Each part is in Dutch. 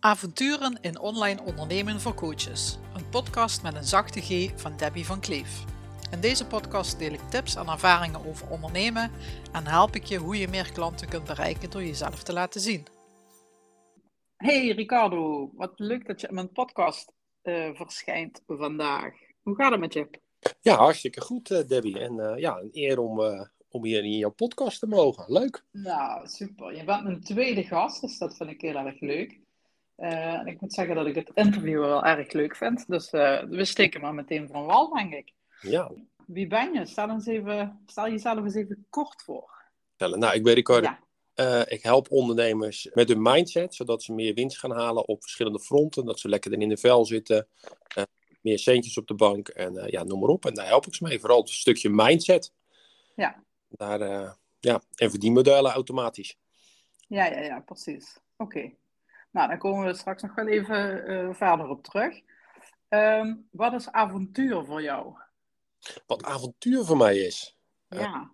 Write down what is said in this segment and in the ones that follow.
Avonturen in online ondernemen voor coaches. Een podcast met een zachte G van Debbie van Kleef. In deze podcast deel ik tips en ervaringen over ondernemen en help ik je hoe je meer klanten kunt bereiken door jezelf te laten zien. Hey Ricardo, wat leuk dat je in mijn podcast uh, verschijnt vandaag. Hoe gaat het met je? Ja, hartstikke goed, uh, Debbie. En uh, ja, een eer om, om hier in jouw podcast te mogen. Leuk. Nou, super. Je bent mijn tweede gast, dus dat vind ik heel erg leuk. En ik moet zeggen dat ik het interview wel erg leuk vind. Dus we steken maar meteen van wal, denk ik. Ja. Wie ben je? Stel, eens even, stel jezelf eens even kort voor. Nou, ik ben Ricardo. Ja. ik help ondernemers met hun mindset, zodat ze meer winst gaan halen op verschillende fronten. Dat ze lekker in de vel zitten meer centjes op de bank en uh, ja, noem maar op. En daar help ik ze mee. Vooral het stukje mindset. Ja. Daar, ja, en verdienmodellen automatisch. Ja, ja, ja, precies. Oké. Nou, dan komen we straks nog wel even uh, verder op terug. Um, wat is avontuur voor jou? Wat avontuur voor mij is? Ja.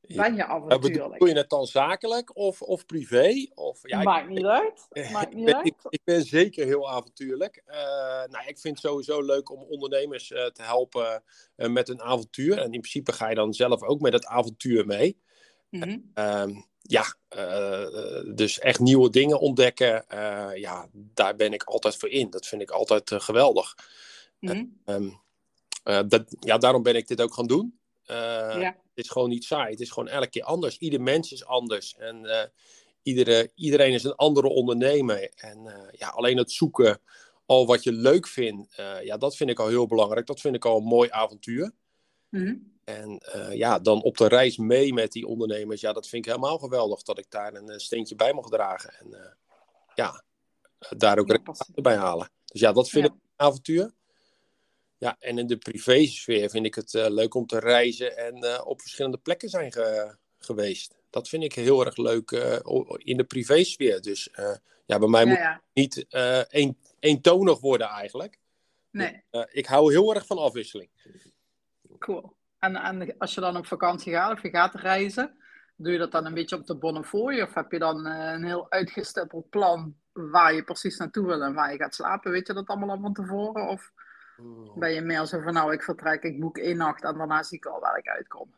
Ben je avontuurlijk? Doe je het dan zakelijk of, of privé? Of, ja, Maakt niet uit. Maakt niet ik, uit. Ik, ben zeker heel avontuurlijk. Uh, nou, ik vind het sowieso leuk om ondernemers uh, te helpen met een avontuur. En in principe ga je dan zelf ook met het avontuur mee. Mm -hmm. Ja, dus echt nieuwe dingen ontdekken. ja, daar ben ik altijd voor in. Dat vind ik altijd geweldig. Mm -hmm. dat, ja, daarom ben ik dit ook gaan doen. ja het is gewoon niet saai. Het is gewoon elke keer anders. Ieder mens is anders. En iedere, iedereen is een andere ondernemer. En ja, alleen het zoeken al wat je leuk vindt, ja, dat vind ik al heel belangrijk. Dat vind ik al een mooi avontuur. Mm En ja, dan op de reis mee met die ondernemers, ja, dat vind ik helemaal geweldig. Dat ik daar een steentje bij mag dragen. En ja, daar ook resultaten bij halen. Dus ja, dat vind ja. ik een avontuur. Ja, en in de privésfeer vind ik het uh, leuk om te reizen en op verschillende plekken zijn ge geweest. Dat vind ik heel erg leuk in de privésfeer. Dus ja, bij mij ja, moet het niet een, eentonig worden eigenlijk. Nee. ik hou heel erg van afwisseling. Cool. En, en als je dan op vakantie gaat of je gaat reizen, doe je dat dan een beetje op de bonnefooi? Of heb je dan een heel uitgestippeld plan waar je precies naartoe wil en waar je gaat slapen? Weet je dat allemaal al van tevoren? Of... Ben je meer zo van, nou, ik vertrek, ik boek één nacht en daarna zie ik al waar ik uitkom?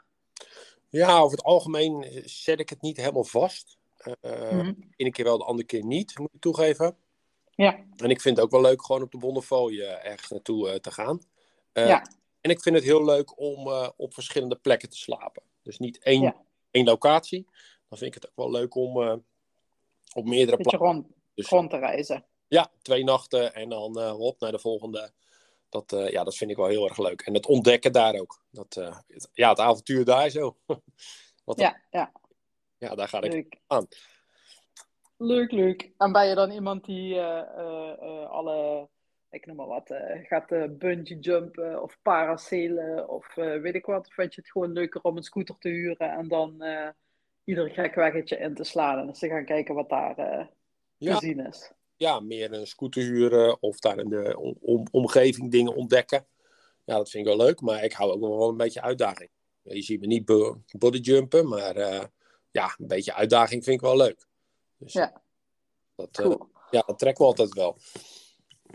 Ja, over het algemeen zet ik het niet helemaal vast. Uh, mm -hmm. Ene keer wel, de andere keer niet, moet ik toegeven. Ja. En ik vind het ook wel leuk gewoon op de Bonnefoy ergens naartoe uh, te gaan. Ja. En ik vind het heel leuk om op verschillende plekken te slapen. Dus niet één, ja. één locatie. Dan vind ik het ook wel leuk om op meerdere plekken... Rond, dus, rond te reizen. Ja, twee nachten en dan op naar de volgende dat, uh, ja, dat vind ik wel heel erg leuk. En het ontdekken daar ook. Dat, uh, het, ja, het avontuur daar zo. Wat ja, ja. Ja, daar ga ik leuk. aan. Leuk, leuk. En ben je dan iemand die uh, alle, ik noem maar wat, gaat bungee jumpen of paracelen of weet ik wat? Of vind je het gewoon leuker om een scooter te huren en dan ieder gek weggetje in te slaan en eens te gaan kijken wat daar te zien is? ja, meer een scooter huren of daar in de om, omgeving dingen ontdekken. Ja, dat vind ik wel leuk, maar ik hou ook wel een beetje uitdaging. Je ziet me niet bodyjumpen, maar ja, een beetje uitdaging vind ik wel leuk. Dus, ja. Dat, uh, ja, dat trekt me altijd wel.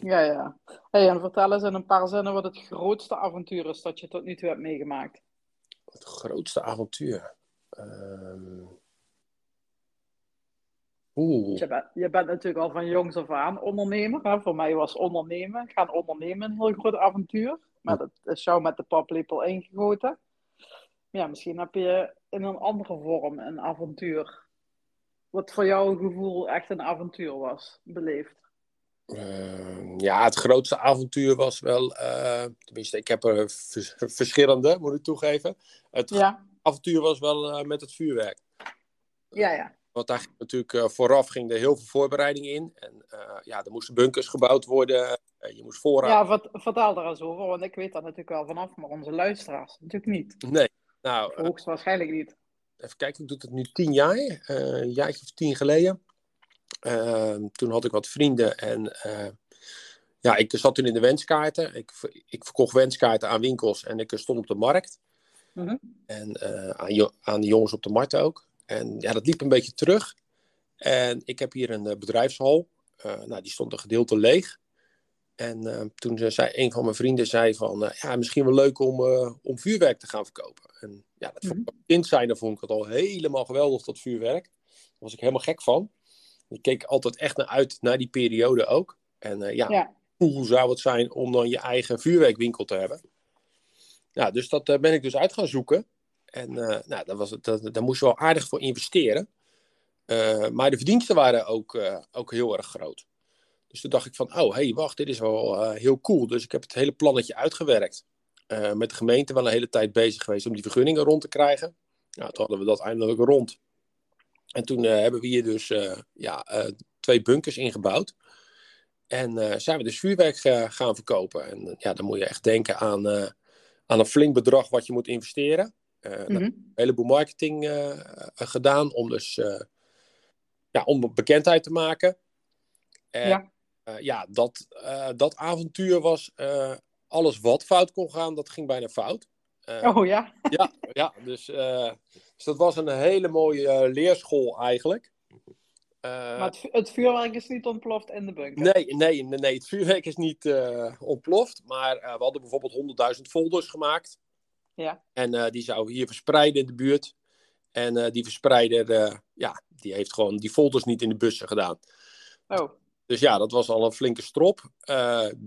Ja, ja. Hey, en vertel eens in een paar zinnen wat het grootste avontuur is dat je tot nu toe hebt meegemaakt. Het grootste avontuur? Je, bent, je bent natuurlijk al van jongs af aan ondernemer. Hè? Voor mij was ondernemen, gaan ondernemen een heel groot avontuur. Maar dat is jou met de paplepel ingegoten. Ja, misschien heb je in een andere vorm een avontuur. Wat voor jouw gevoel echt een avontuur was, beleefd. Uh, ja, het grootste avontuur was wel, uh, tenminste, ik heb er verschillende, moet ik toegeven. Het ja. avontuur was wel uh, met het vuurwerk. Ja, ja. Want daar ging natuurlijk uh, vooraf ging er heel veel voorbereiding in. En ja, er moesten bunkers gebouwd worden. Je moest voorraad. Ja, wat, vertel daar eens over, want ik weet daar natuurlijk wel vanaf, maar onze luisteraars natuurlijk niet. Nee, nou. Hoogstwaarschijnlijk niet. Even kijken, ik doe het nu tien jaar, een jaartje of tien geleden. Ehm, toen had ik wat vrienden en ja, ik zat toen in de wenskaarten. Ik, ik verkocht wenskaarten aan winkels en ik stond op de markt. Mm -hmm. En aan, aan de jongens op de markt ook. En ja, dat liep een beetje terug. En ik heb hier een bedrijfshal. nou, die stond een gedeelte leeg. En toen zei een van mijn vrienden zei van, ja, misschien wel leuk om, om vuurwerk te gaan verkopen. En ja, dat vond ik, kind zijn, dan vond ik het al helemaal geweldig, dat vuurwerk. Daar was ik helemaal gek van. Ik keek altijd echt naar uit, naar die periode ook. En ja, ja, hoe zou het zijn om dan je eigen vuurwerkwinkel te hebben? Ja, dus dat ben ik dus uit gaan zoeken. En uh, nou, daar, was het, daar moest je wel aardig voor investeren. Uh, maar de verdiensten waren ook, uh, ook heel erg groot. Dus toen dacht ik van, oh, hé, hey, wacht, dit is wel heel cool. Dus ik heb het hele plannetje uitgewerkt. met de gemeente wel een hele tijd bezig geweest om die vergunningen rond te krijgen. Nou, toen hadden we dat eindelijk rond. En toen hebben we hier dus ja, twee bunkers ingebouwd. En zijn we dus vuurwerk gaan verkopen. En ja, dan moet je echt denken aan, aan een flink bedrag wat je moet investeren. Uh, Een heleboel marketing gedaan om dus ja, om bekendheid te maken. En, ja. ja, dat, dat avontuur was alles wat fout kon gaan, dat ging bijna fout. oh ja? ja, ja dus, dus dat was een hele mooie leerschool eigenlijk. maar het, het, vuurwerk is niet ontploft in de bunker? Nee, nee, nee, nee het vuurwerk is niet ontploft. Maar we hadden bijvoorbeeld 100.000 folders gemaakt. Ja. En die zou hier verspreiden in de buurt. En die verspreider, ja, die heeft gewoon die folders niet in de bussen gedaan. Oh. Dus ja, dat was al een flinke strop.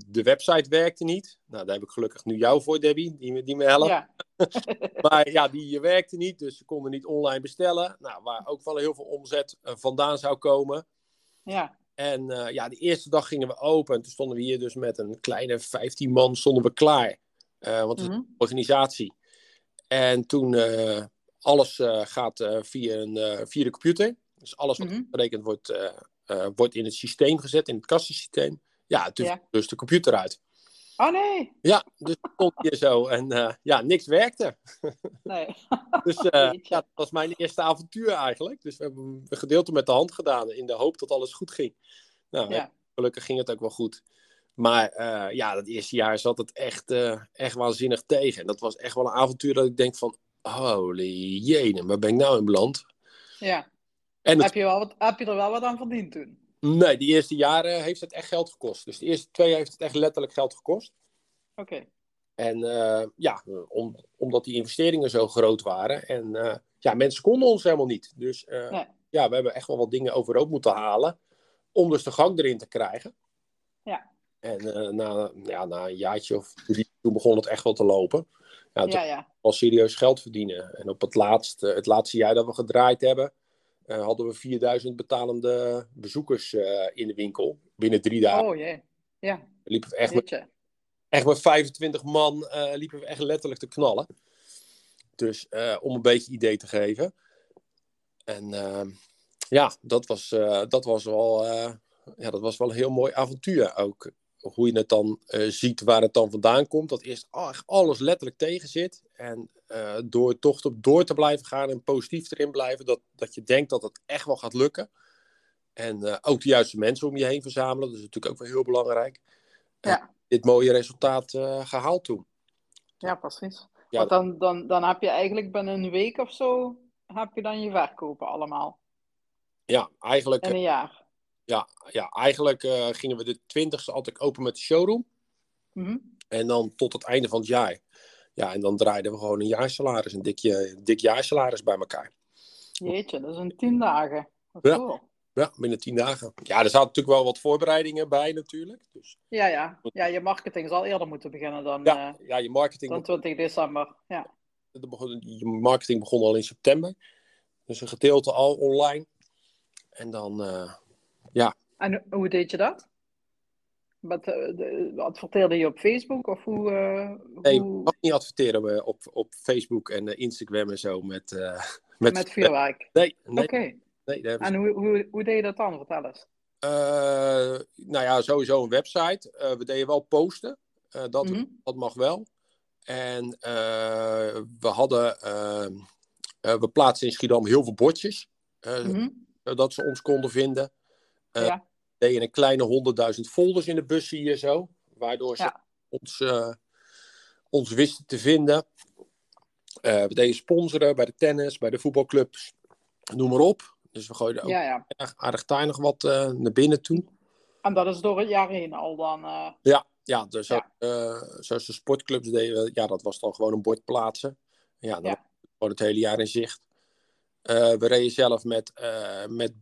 de website werkte niet. Nou, daar heb ik gelukkig nu jou voor, Debbie, die, die me helpt. Ja. maar ja, die werkte niet, dus ze konden niet online bestellen. Nou, waar ook wel heel veel omzet vandaan zou komen. Ja. En ja, de eerste dag gingen we open. En toen stonden we hier dus met een kleine 15 man stonden we klaar. Uh, want het is een mhm. organisatie. En toen uh, alles gaat via, een, via de computer. Dus alles wat mm berekend wordt, wordt in het systeem gezet, in het kassensysteem. Ja, dus, ja. dus de computer uit. Oh nee! Ja, dus stond hier zo. En ja, niks werkte. Nee. dus ja, dat was mijn eerste avontuur eigenlijk. Dus we hebben een gedeelte met de hand gedaan in de hoop dat alles goed ging. Nou, ja. gelukkig ging het ook wel goed. Maar uh, ja, dat eerste jaar zat het echt, echt waanzinnig tegen. En dat was echt wel een avontuur dat ik denk van... Holy jene, waar ben ik nou in beland? Ja. En heb, je wel wat, heb je er wel wat aan verdiend toen? Nee, die eerste jaren heeft het echt geld gekost. Dus de eerste twee jaar heeft het echt letterlijk geld gekost. Oké. Okay. En uh, ja, om, omdat die investeringen zo groot waren. En ja, mensen konden ons helemaal niet. Dus nee. ja, we hebben echt wel wat dingen overhoop moeten halen. Om dus de gang erin te krijgen. Ja. En na, ja, na een jaartje of drie, toen begon het echt wel te lopen. Ja, ja, ja. Al serieus geld verdienen. En op het laatste, het laatste jaar dat we gedraaid hebben, uh, hadden we 4000 betalende bezoekers uh, in de winkel. Binnen drie dagen. Oh jee, ja. Liepen we echt met, echt met 25 man liepen we echt letterlijk te knallen. Dus om een beetje idee te geven. En ja, dat was, dat was wel ja, dat was wel een heel mooi avontuur ook hoe je het dan uh, ziet waar het dan vandaan komt. Dat eerst alles letterlijk tegen zit. En uh, door toch door te blijven gaan en positief erin blijven, dat, dat je denkt dat het echt wel gaat lukken. En uh, ook de juiste mensen om je heen verzamelen. Dat is natuurlijk ook wel heel belangrijk. Ja. dit mooie resultaat gehaald toen. Ja, precies. Ja, Want dan, dan, dan heb je eigenlijk binnen een week of zo, heb je dan je verkopen allemaal. Ja, eigenlijk. In een jaar ja, ja eigenlijk uh, gingen we de 20ste altijd open met de showroom. Mm En dan tot het einde van het jaar. Ja, en dan draaiden we gewoon een jaarsalaris, een dik, dik jaarsalaris bij elkaar. Jeetje, dat is een tien dagen. Ja. Cool. ja, binnen tien dagen. Ja, er zaten natuurlijk wel wat voorbereidingen bij natuurlijk. Dus... Ja, ja. ja, je marketing zal eerder moeten beginnen dan, ja, uh, ja, je marketing dan 20 december. Ja. Je marketing begon al in september. Dus een gedeelte al online. En dan, uh, ja. En hoe deed je dat? Wat, uh, adverteerde je op Facebook? Of hoe, uh, nee, hoe... niet adverteren op, op Facebook en uh, Instagram en zo met... met, met vuurwerk? Nee. nee Oké. Nee, en hoe, hoe, hoe deed je dat dan? Vertel eens. nou ja, sowieso een website. we deden wel posten. dat, mm -hmm. dat mag wel. En we hadden... we plaatsten in Schiedam heel veel bordjes. Mm -hmm. Zodat ze ons konden vinden. Uh, ja. deden een kleine 100.000 folders in de bus hier zo. Waardoor ze ons, uh, ons wisten te vinden. Uh, we deden sponsoren bij de tennis, bij de voetbalclubs. Noem maar op. Dus we gooiden ook Ja, ja. erg aardig tuinig wat eh, naar binnen toe. En dat is door het jaar heen al dan. eh, Ja, ja, dus Ja. ook, eh, zoals de sportclubs deden, ja, dat was dan gewoon een bord plaatsen. Ja, dan gewoon het hele jaar in zicht. Eh, we reden zelf met, eh, met,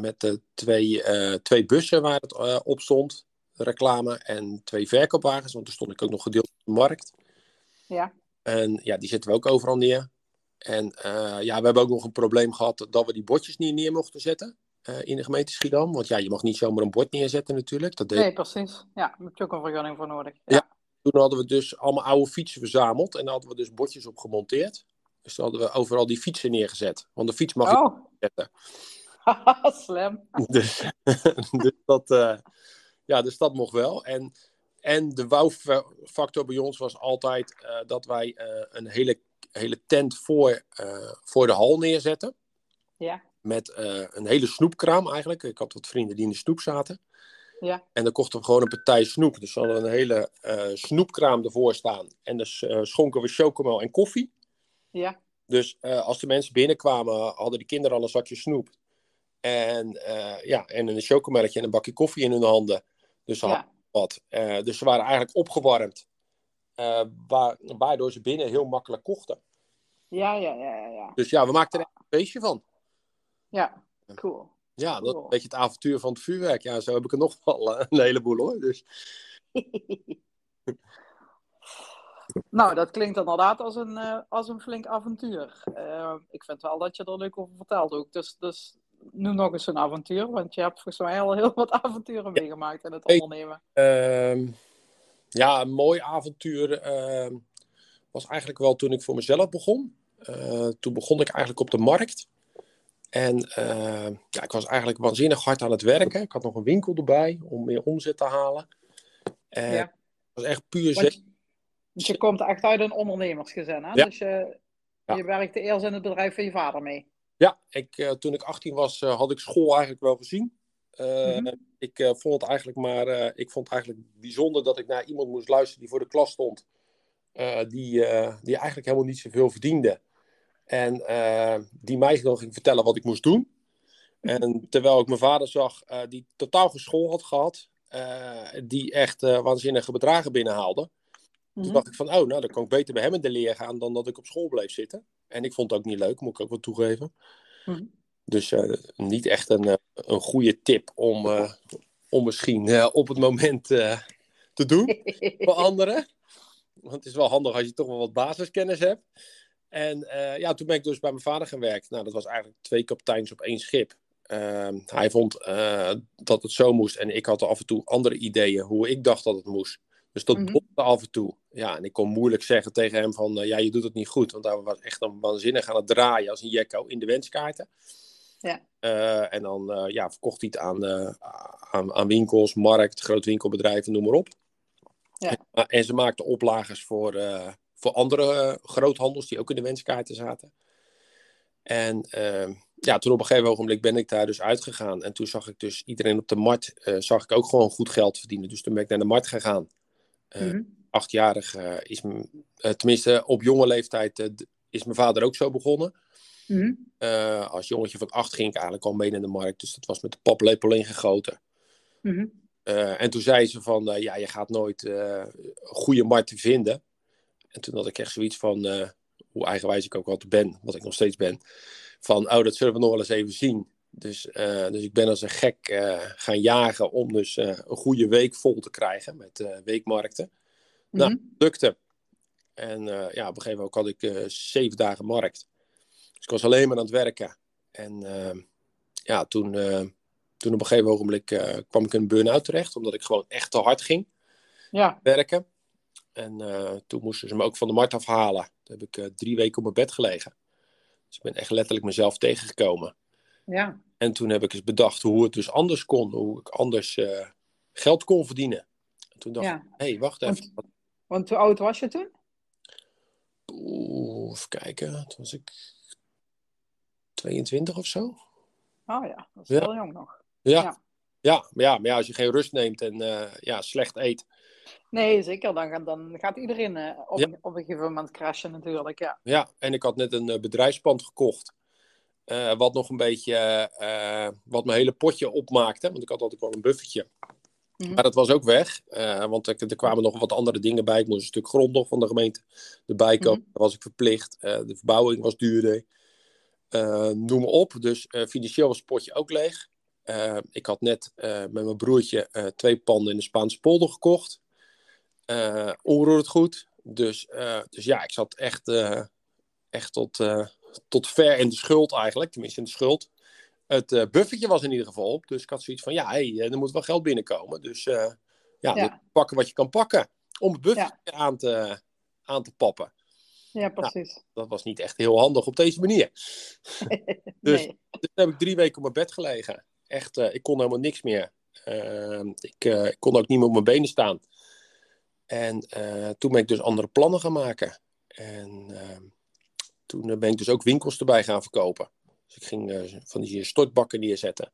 met de twee, eh, twee bussen waar het eh, op stond, reclame, en twee verkoopwagens, want toen stond ik ook nog gedeeld op de markt. ja. En ja, die zetten we ook overal neer. En eh, ja, we hebben ook nog een probleem gehad dat we die bordjes niet neer mochten zetten in de gemeente Schiedam. Want ja, je mag niet zomaar een bord neerzetten natuurlijk. Dat deed Nee, precies. Ja, daar heb je ook een vergunning voor nodig. Ja. Toen hadden we dus allemaal oude fietsen verzameld en daar hadden we dus bordjes op gemonteerd. Dus toen hadden we overal die fietsen neergezet. Want de fiets mag je Oh, niet zetten. slim. Dus, dus, dat, eh, ja, dus dat mocht wel. En, en de wow-factor bij ons was altijd eh, dat wij eh, een hele, hele tent voor, voor de hal neerzetten. Ja, Met een hele snoepkraam eigenlijk. Ik had wat vrienden die in de snoep zaten. ja, En dan kochten we gewoon een partij snoep. Dus we hadden een hele snoepkraam ervoor staan. En dus schonken we chocomel en koffie. ja. Dus als de mensen binnenkwamen, hadden de kinderen al een zakje snoep. En, eh, ja, en een chocomelletje en een bakje koffie in hun handen. Dus ze hadden ja. wat. Eh, dus ze waren eigenlijk opgewarmd. eh, waar, waardoor ze binnen heel makkelijk kochten. Ja, ja, ja, ja. Dus ja, we maakten er een feestje van. Ja, cool. Ja, dat Cool. een beetje het avontuur van het vuurwerk. Ja, zo heb ik er nog wel een heleboel hoor. Dus Nou, dat klinkt inderdaad als een, als een flink avontuur. Ik vind wel dat je er leuk over vertelt ook. Dus, dus noem nog eens een avontuur, want je hebt volgens mij al heel wat avonturen meegemaakt in het ondernemen. Ehm, ja, een mooi avontuur ehm, was eigenlijk wel toen ik voor mezelf begon. Eh, toen begon ik eigenlijk op de markt. En eh, ja, ik was eigenlijk waanzinnig hard aan het werken. Ik had nog een winkel erbij om meer omzet te halen. En Ja. Het was echt puur Want, zin. want je komt echt uit een ondernemersgezin, hè? Ja. Dus je, Ja. je werkte eerst in het bedrijf van je vader mee. Ja, ik, eh, toen ik 18 was, eh, had ik school eigenlijk wel gezien. Eh, Mhm. Ik vond het eigenlijk maar, ik vond het eigenlijk bijzonder dat ik naar iemand moest luisteren die voor de klas stond. die, die eigenlijk helemaal niet zoveel verdiende. En die mij dan ging vertellen wat ik moest doen. En terwijl ik mijn vader zag, die totaal geen school had gehad. eh, die echt waanzinnige bedragen binnenhaalde. Toen Mhm. dacht ik van, oh, nou, dan kan ik beter bij hem in de leer gaan dan dat ik op school bleef zitten. En ik vond het ook niet leuk, moet ik ook wel toegeven. Mhm. Dus eh, niet echt een, eh, een goede tip om, eh, om misschien op het moment te doen voor anderen. Want het is wel handig als je toch wel wat basiskennis hebt. En ja, toen ben ik dus bij mijn vader gaan werken. Nou, dat was eigenlijk twee kapiteins op één schip. Ehm, hij vond dat het zo moest. En ik had af en toe andere ideeën hoe ik dacht dat het moest. Dus dat botste af en toe. Ja, en ik kon moeilijk zeggen tegen hem van... eh, ja, je doet het niet goed. Want hij was echt een waanzinnig aan het draaien als een jekko in de wenskaarten. Ja. Eh, en dan eh, ja, verkocht hij het aan, aan, aan winkels, markt, grootwinkelbedrijven, noem maar op. Ja. En, en ze maakten oplagers voor, voor andere groothandels die ook in de wenskaarten zaten. En ja, toen op een gegeven ogenblik ben ik daar dus uitgegaan. En toen zag ik dus iedereen op de markt, zag ik ook gewoon goed geld verdienen. Dus toen ben ik naar de markt gegaan. Eh, Mhm. Achtjarig is, eh, tenminste op jonge leeftijd, eh, is mijn vader ook zo begonnen. Mhm. Als jongetje van acht ging ik eigenlijk al mee naar de markt. Dus dat was met de paplepel ingegoten. Eh, en toen zei ze van, ja, je gaat nooit een goede markt vinden. En toen had ik echt zoiets van, hoe eigenwijs ik ook altijd ben, wat ik nog steeds ben. Van, oh, dat zullen we nog wel eens even zien. Dus, eh, dus ik ben als een gek eh, gaan jagen om dus eh, een goede week vol te krijgen met weekmarkten. Nou, Mhm. lukte. En ja, op een gegeven moment had ik zeven dagen markt. Dus ik was alleen maar aan het werken. En eh, ja, toen, toen op een gegeven ogenblik kwam ik in een burn-out terecht. Omdat ik gewoon echt te hard ging Ja, werken. En toen moesten ze me ook van de markt afhalen. Toen heb ik drie weken op mijn bed gelegen. Dus ik ben echt letterlijk mezelf tegengekomen. Ja. En toen heb ik eens bedacht hoe het dus anders kon. Hoe ik anders eh, geld kon verdienen. En toen dacht Ja. ik, hé, hey, wacht even. Want hoe oud was je toen? Oeh, even kijken. Toen was ik 22 of zo. Oh ja, dat is Ja. heel jong nog. Ja. Ja. Ja. maar ja, maar ja, als je geen rust neemt en eh, ja, slecht eet. Nee, zeker. Dan, gaat- dan gaat iedereen eh, op, Ja. een, op een gegeven moment crashen natuurlijk. Ja. Ja, en ik had net een bedrijfspand gekocht. Wat nog een beetje, wat mijn hele potje opmaakte. Want ik had altijd wel een buffertje. Mhm. Maar dat was ook weg, want er, er, kwamen nog wat andere dingen bij. Ik moest een stuk grond nog van de gemeente erbij komen. Mm was ik verplicht. de verbouwing was duurder. noem maar op. Dus financieel was het potje ook leeg. ik had net met mijn broertje twee panden in de Spaanse polder gekocht. onroerend goed. Dus, dus ja, ik zat echt, echt tot, tot ver in de schuld eigenlijk. Tenminste in de schuld het uh, buffertje was in ieder geval op. Dus ik had zoiets van, ja, hey, eh, er moet wel geld binnenkomen. Dus uh, ja, pakken wat je kan pakken. Om het buffertje aan, te, aan te pappen. Ja, nou, precies. dat was niet echt heel handig op deze manier. dus, nee. dus heb ik drie weken op mijn bed gelegen. Echt, ik kon helemaal niks meer. Ehm, ik, ik, kon ook niet meer op mijn benen staan. En toen ben ik dus andere plannen gaan maken. En ehm, toen ben ik dus ook winkels erbij gaan verkopen. Dus ik ging uh, van die stortbakken neerzetten.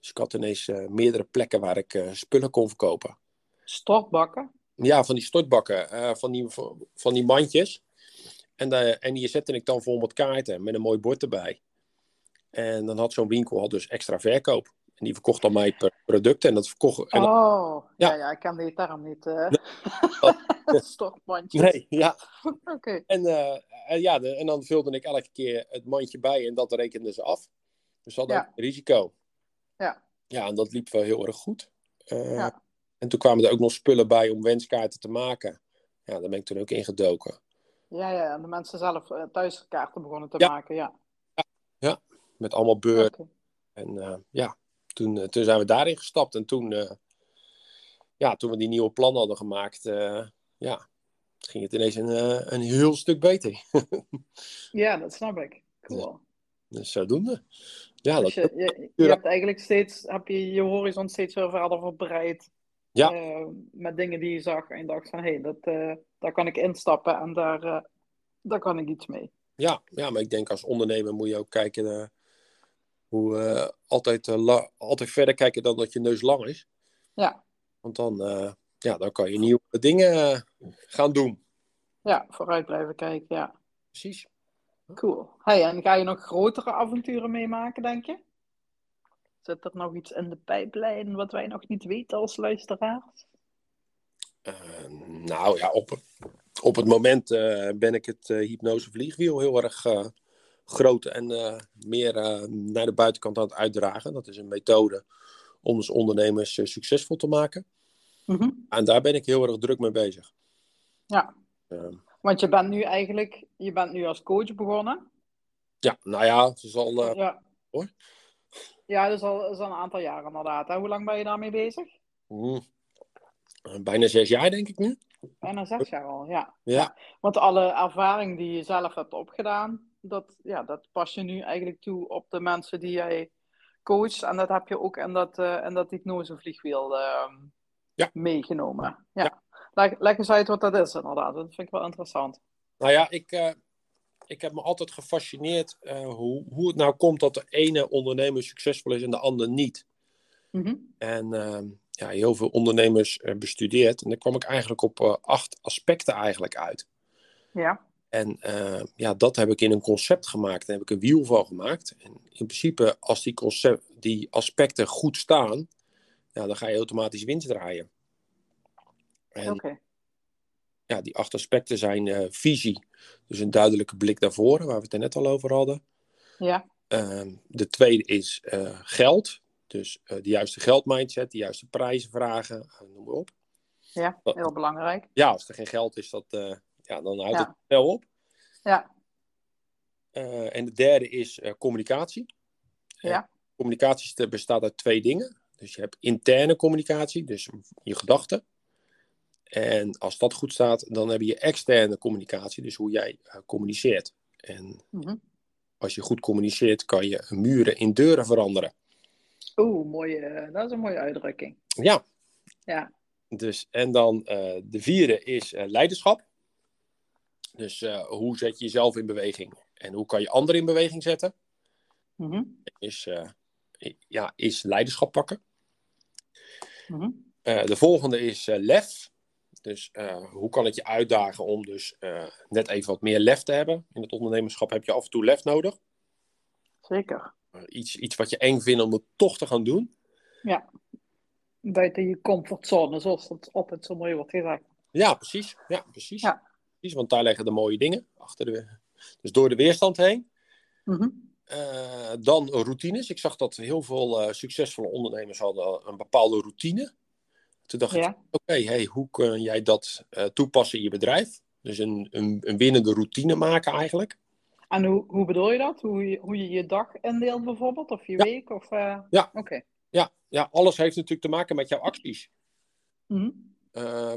Dus ik had ineens meerdere plekken waar ik spullen kon verkopen. Stortbakken? Ja, van die stortbakken. van, die, van, die mandjes. En, en die zette ik dan vol met kaarten met een mooi bord erbij. En dan had zo'n winkel had dus extra verkoop. En die verkocht dan mij per product. En dat verkocht. En oh, ja. ja, ik kan die term niet. Uh... Stokmandjes. Nee, ja. Oké. En, uh, ja, de, en dan vulde ik elke keer het mandje bij en dat rekenden ze af. Dus dat had ja. ook risico. Ja. Ja, en dat liep wel heel erg goed. Uh, ja. En toen kwamen er ook nog spullen bij om wenskaarten te maken. Ja, daar ben ik toen ook ingedoken. Ja, ja, en de mensen zelf thuis kaarten begonnen te maken, ja. ja. Ja, met allemaal beurten. En ja, toen, eh, toen zijn we daarin gestapt. En toen, uh, ja, toen we die nieuwe plan hadden gemaakt, uh, ja, ging het ineens een, een heel stuk beter. ja, dat snap ik. Cool. Dus zodoende. Ja, dus dat, je, je, hebt eigenlijk steeds, heb je je horizon steeds weer verder verbreid. Ja. Uh, met dingen die je zag en je dacht van, hé, hey, dat, uh, daar kan ik instappen en daar, uh, daar kan ik iets mee. Ja, ja, maar ik denk als ondernemer moet je ook kijken hoe uh, altijd, uh, altijd verder kijken dan dat je neus lang is. Ja. Want dan, uh, ja, dan kan je nieuwe dingen gaan doen. Ja, vooruit blijven kijken, ja. Precies. Cool. Hey, en ga je nog grotere avonturen meemaken, denk je? Zit er nog iets in de pijplijn wat wij nog niet weten als luisteraars? nou ja, op, op het moment ben ik het hypnose vliegwiel heel erg groter en uh, meer uh, naar de buitenkant aan het uitdragen. Dat is een methode om dus ondernemers uh, succesvol te maken. Mm -hmm. En daar ben ik heel erg druk mee bezig. Ja, ehm. want je bent nu eigenlijk, je bent nu als coach begonnen. Ja, nou ja, het is al... ja. Hoor. Ja, dat is al, is al een aantal jaren inderdaad. Hè? Hoe lang ben je daarmee bezig? Mm. Bijna zes jaar, denk ik nu. Bijna zes jaar al, ja. ja. ja. Want alle ervaring die je zelf hebt opgedaan, dat, ja, dat pas je nu eigenlijk toe op de mensen die jij coacht. En dat heb je ook in dat, uh, in dat hypnosevliegwiel uh, ja. meegenomen. Ja. ja. Leg, leg, eens uit wat dat is inderdaad. Dat vind ik wel interessant. Nou ja, ik, uh, ik heb me altijd gefascineerd uh, hoe, hoe het nou komt dat de ene ondernemer succesvol is en de ander niet. Mm -hmm. En ehm, ja, heel veel ondernemers bestudeerd. En daar kwam ik eigenlijk op acht aspecten eigenlijk uit. Ja. En uh, ja, dat heb ik in een concept gemaakt. Daar heb ik een wiel van gemaakt. En in principe, als die, concept, die aspecten goed staan, ja, dan ga je automatisch winst draaien. Oké. Ja, die acht aspecten zijn uh, visie. Dus een duidelijke blik naar voren, waar we het er net al over hadden. Ja. Uh, de tweede is uh, geld. Dus de juiste geldmindset, de juiste prijzen vragen, noem maar op. Ja, heel belangrijk. Ja, als er geen geld is, dat, ja, dan houdt het wel op. Ja. Uh, en de derde is uh, communicatie. Ja. communicatie bestaat uit twee dingen. Dus je hebt interne communicatie, dus je gedachten. En als dat goed staat, dan heb je externe communicatie, dus hoe jij uh, communiceert. En mm -hmm. als je goed communiceert, kan je muren in deuren veranderen. Oeh, mooie, dat is een mooie uitdrukking. Ja. Ja. Dus, en dan de vierde is leiderschap. Dus uh, hoe zet je jezelf in beweging? En hoe kan je anderen in beweging zetten? Mm-hmm. Is, uh, ja, is leiderschap pakken. Mm-hmm. Uh, de volgende is lef. Dus hoe kan het je uitdagen om dus net even wat meer lef te hebben? In het ondernemerschap heb je af en toe lef nodig. zeker. Iets, iets wat je eng vindt om het toch te gaan doen. Ja, buiten je comfortzone, zoals het altijd zo mooi wordt gezegd. Ja, precies. Ja, precies. Ja. Want daar liggen de mooie dingen achter de. Dus door de weerstand heen. Mm dan routines. Ik zag dat heel veel uh, succesvolle ondernemers hadden een bepaalde routine. Toen dacht ik, oké, hey, hoe kun jij dat uh, toepassen in je bedrijf? Dus een, een, een winnende routine maken eigenlijk. En hoe, hoe bedoel je dat? Hoe je, hoe je je dag indeelt bijvoorbeeld? Of je week? Of. Ja. Oké. Ja, ja, alles heeft natuurlijk te maken met jouw acties. Mm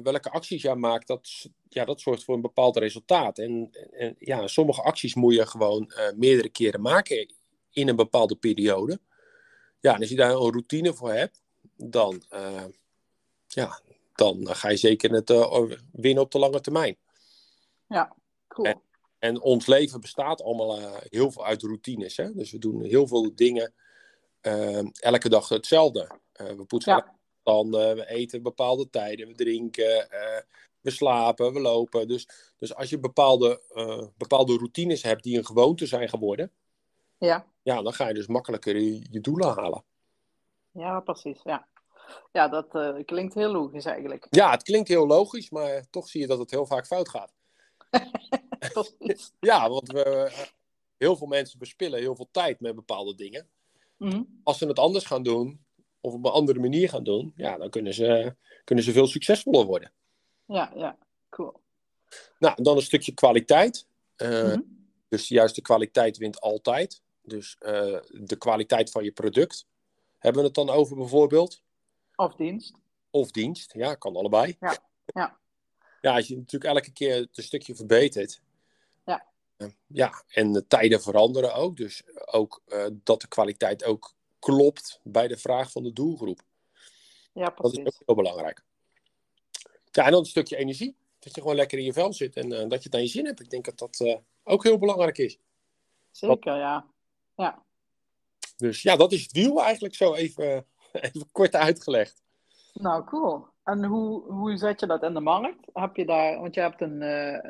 welke acties jij maakt, dat, ja, dat zorgt voor een bepaald resultaat. En, en ja, sommige acties moet je gewoon uh, meerdere keren maken in een bepaalde periode. Ja, en als je daar een routine voor hebt, dan, uh, ja, dan ga je zeker het winnen op de lange termijn. Ja, cool. En, en ons leven bestaat allemaal heel veel uit routines. Hè? Dus we doen heel veel dingen elke dag hetzelfde. Eh, we poetsen ja. We eten bepaalde tijden, we drinken, eh, we slapen, we lopen. Dus, dus als je bepaalde, eh, bepaalde routines hebt die een gewoonte zijn geworden, ja. Ja, dan ga je dus makkelijker je, je doelen halen. Ja, precies. Ja, ja dat klinkt heel logisch eigenlijk. Ja, het klinkt heel logisch, maar toch zie je dat het heel vaak fout gaat. ja, want we, heel veel mensen verspillen heel veel tijd met bepaalde dingen. Mhm. Als ze het anders gaan doen, of op een andere manier gaan doen, ja, dan kunnen ze, kunnen ze veel succesvoller worden. Ja, ja, cool. Nou, dan een stukje kwaliteit. Uh, Dus juist de kwaliteit wint altijd. Dus uh, de kwaliteit van je product. Hebben we het dan over bijvoorbeeld? Of dienst. Of dienst, ja, kan allebei. Ja, ja. Ja, als je natuurlijk elke keer een stukje verbetert, ja, en de tijden veranderen ook. Dus ook dat de kwaliteit ook klopt bij de vraag van de doelgroep. Ja, precies. Dat is ook heel belangrijk. Ja, en dan een stukje energie. Dat je gewoon lekker in je vel zit en uh, dat je het aan je zin hebt. Ik denk dat dat uh, ook heel belangrijk is. Zeker, ja. ja. Dus ja, dat is het wiel eigenlijk zo even, even kort uitgelegd. Nou, cool. En hoe, hoe zet je dat in de markt? Heb je daar, want je hebt een,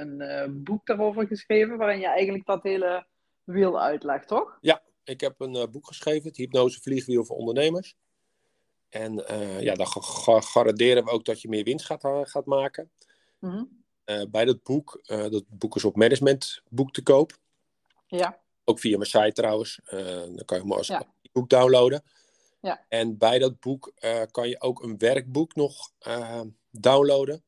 een boek daarover geschreven, waarin je eigenlijk dat hele wiel uitlegt, toch? Ja, ik heb een uh, boek geschreven, het Hypnose Vliegwiel voor Ondernemers. En ja, dan garanderen we ook dat je meer winst gaat, gaat maken. Mm bij dat boek, dat boek is op managementboek te koop. Ja. Ook via mijn site trouwens. dan kan je hem als ja. boek downloaden. Ja. En bij dat boek uh, kan je ook een werkboek nog uh, downloaden.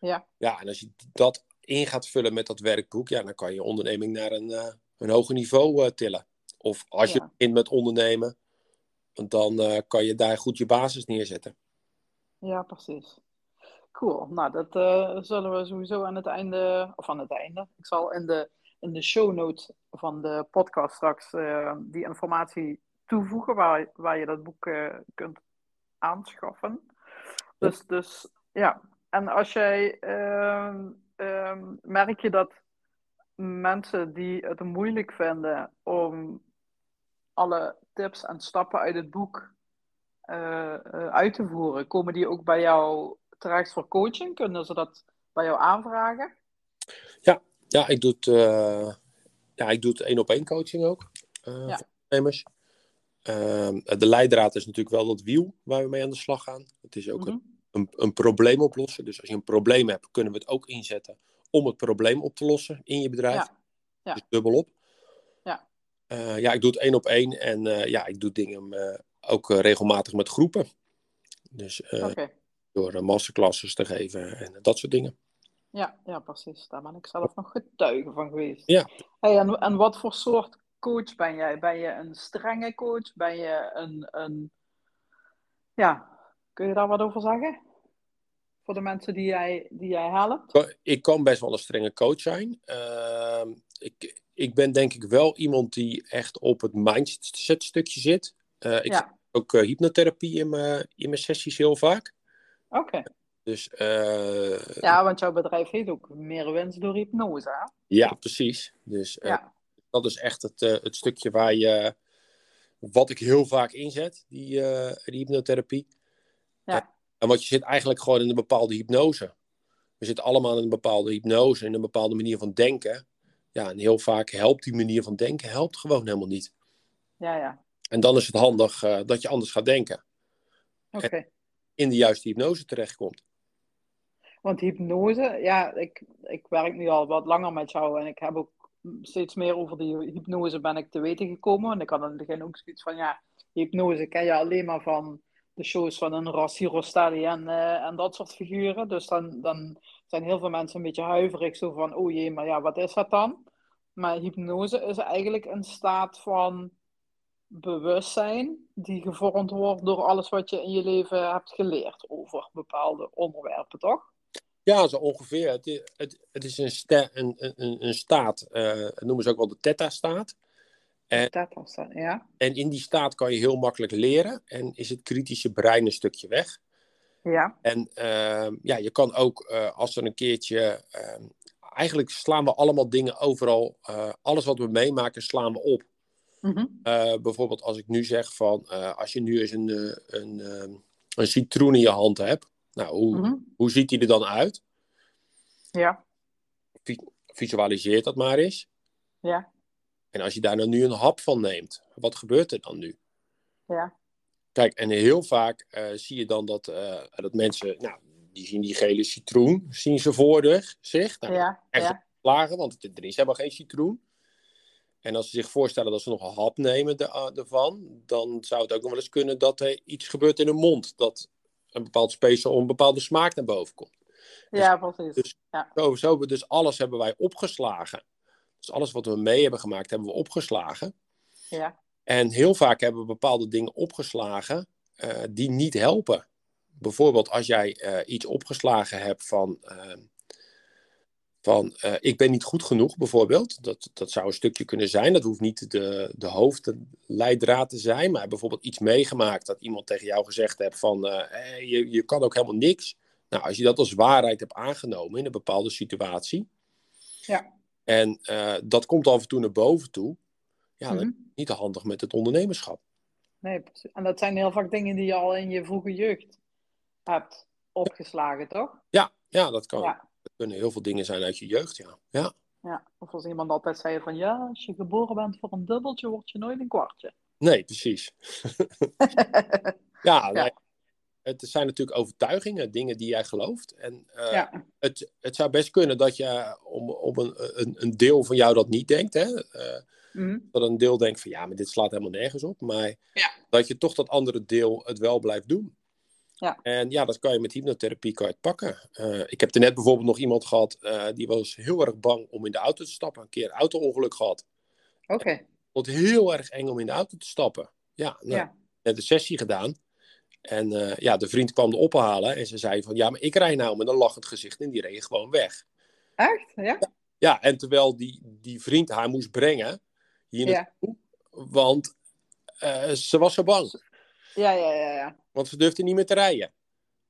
Ja. Ja, en als je dat in gaat vullen met dat werkboek, ja, dan kan je onderneming naar een, uh, een hoger niveau tillen. Of als je begint met ondernemen, dan kan je daar goed je basis neerzetten. Ja, precies. Cool. Nou, dat zullen we sowieso aan het einde, of aan het einde, ik zal in de, in de show notes van de podcast straks die informatie toevoegen waar, waar je dat boek kunt aanschaffen. Dus, dus ja, en als jij uh, uh, merk je dat mensen die het moeilijk vinden om alle tips en stappen uit het boek uh, uit te voeren, komen die ook bij jou terecht voor coaching? Kunnen ze dat bij jou aanvragen? Ja, ja ik doe het, ja, ik doe het één op één coaching ook. ja. voor. Ehm, de leidraad is natuurlijk wel dat wiel waar we mee aan de slag gaan. Het is ook een, mhm. een, een, probleem oplossen. Dus als je een probleem hebt, kunnen we het ook inzetten om het probleem op te lossen in je bedrijf. Ja. ja. Dus dubbelop. Ja. Uh, ja, ik doe het één op één en uh, ja, ik doe dingen uh, ook regelmatig met groepen. Dus okay. door masterclasses te geven en dat soort dingen. Ja, ja, precies. Daar ben ik zelf nog getuige van geweest. Ja. Hey, en, en wat voor soort coach ben jij? Ben je een strenge coach? Ben je een, een... Ja, kun je daar wat over zeggen? Voor de mensen die jij, die jij helpt? Ik kan best wel een strenge coach zijn. Uh, ik, ik ben denk ik wel iemand die echt op het mindset stukje zit. Uh, ik ja. ook uh, hypnotherapie in mijn, in mijn sessies heel vaak. Oké. Dus, uh, ja, want jouw bedrijf heeft ook meer winst door hypnose, hè? Ja, precies. Dus ja dat is echt het, het stukje waar je, wat ik heel vaak inzet, die, die hypnotherapie. Ja. En wat je zit eigenlijk gewoon in een bepaalde hypnose. We zitten allemaal in een bepaalde hypnose, in een bepaalde manier van denken. Ja, en heel vaak helpt die manier van denken helpt gewoon helemaal niet. Ja, ja. En dan is het handig uh, dat je anders gaat denken. Oké. In de juiste hypnose terechtkomt. Want hypnose, ja, ik, ik werk nu al wat langer met jou en ik heb ook steeds meer over die hypnose ben ik te weten gekomen. En ik had in het begin ook zoiets van, ja, hypnose ken je alleen maar van de shows van een Rossi Rostelli en, uh, en dat soort figuren. Dus dan, dan zijn heel veel mensen een beetje huiverig, zo van, oh jee, maar ja, wat is dat dan? Maar hypnose is eigenlijk een staat van bewustzijn die gevormd wordt door alles wat je in je leven hebt geleerd over bepaalde onderwerpen, toch? Ja, zo ongeveer. Het, het, het is een, sta, een, een, een staat, uh, noemen ze ook wel de theta-staat. En, theta-staat, ja. En in die staat kan je heel makkelijk leren en is het kritische brein een stukje weg. Ja. En uh, ja, je kan ook, uh, als er een keertje, uh, eigenlijk slaan we allemaal dingen overal, alles wat we meemaken slaan we op. Mm -hmm. bijvoorbeeld als ik nu zeg van, als je nu eens een, een, een citroen in je hand hebt, nou, hoe, mm -hmm. hoe ziet die er dan uit? Ja. Visualiseer dat maar eens. Ja. En als je daar nou nu een hap van neemt, wat gebeurt er dan nu? Ja. Kijk, en heel vaak uh, zie je dan dat, uh, dat mensen, nou, die zien die gele citroen, zien ze voor zich. Nou, ja. Echt ja. lagen, want er is helemaal geen citroen. En als ze zich voorstellen dat ze nog een hap nemen uh, ervan, dan zou het ook nog wel eens kunnen dat er iets gebeurt in hun mond. Dat een bepaald speeksel of een bepaalde smaak naar boven komt. Ja, precies. Dus, ja. Zo, zo, dus alles hebben wij opgeslagen. Dus alles wat we mee hebben gemaakt, hebben we opgeslagen. Ja. En heel vaak hebben we bepaalde dingen opgeslagen uh, die niet helpen. Bijvoorbeeld als jij uh, iets opgeslagen hebt van, uh, van ik ben niet goed genoeg, bijvoorbeeld. Dat, dat zou een stukje kunnen zijn. Dat hoeft niet de, de hoofdleidraad te zijn. Maar bijvoorbeeld iets meegemaakt dat iemand tegen jou gezegd heeft van hey, je, je kan ook helemaal niks. Nou, als je dat als waarheid hebt aangenomen in een bepaalde situatie. Ja. En dat komt af en toe naar boven toe. Ja, Mhm. dan is niet te handig met het ondernemerschap. Nee. En dat zijn heel vaak dingen die je al in je vroege jeugd hebt opgeslagen, toch? Ja, ja dat kan. Ja. Dat kunnen heel veel dingen zijn uit je jeugd, ja. Ja, Ja. Of als iemand altijd zei van ja, als je geboren bent voor een dubbeltje, word je nooit een kwartje. nee, precies. ja, Ja. nee, het zijn natuurlijk overtuigingen, dingen die jij gelooft. En eh, ja. het, het zou best kunnen dat je om, om een, een, een deel van jou dat niet denkt. Hè? Eh, Mhm. dat een deel denkt van ja, maar dit slaat helemaal nergens op. Maar Ja. dat je toch dat andere deel het wel blijft doen. Ja. En ja, dat kan je met hypnotherapie kan je het pakken. Eh, ik heb er net bijvoorbeeld nog iemand gehad, eh, die was heel erg bang om in de auto te stappen. Een keer een auto-ongeluk gehad. Oké. Vond het heel erg eng om in de auto te stappen. Ja, nou, Ja. net een sessie gedaan. En eh, ja, de vriend kwam de ophalen en ze zei van ja, maar ik rij nou met een lachend gezicht en die reed gewoon weg. Echt? Ja? Ja, en terwijl die, die vriend haar moest brengen hier Ja. naartoe, want eh, ze was zo bang. Ja, ja, ja, ja. Want ze durfde niet meer te rijden.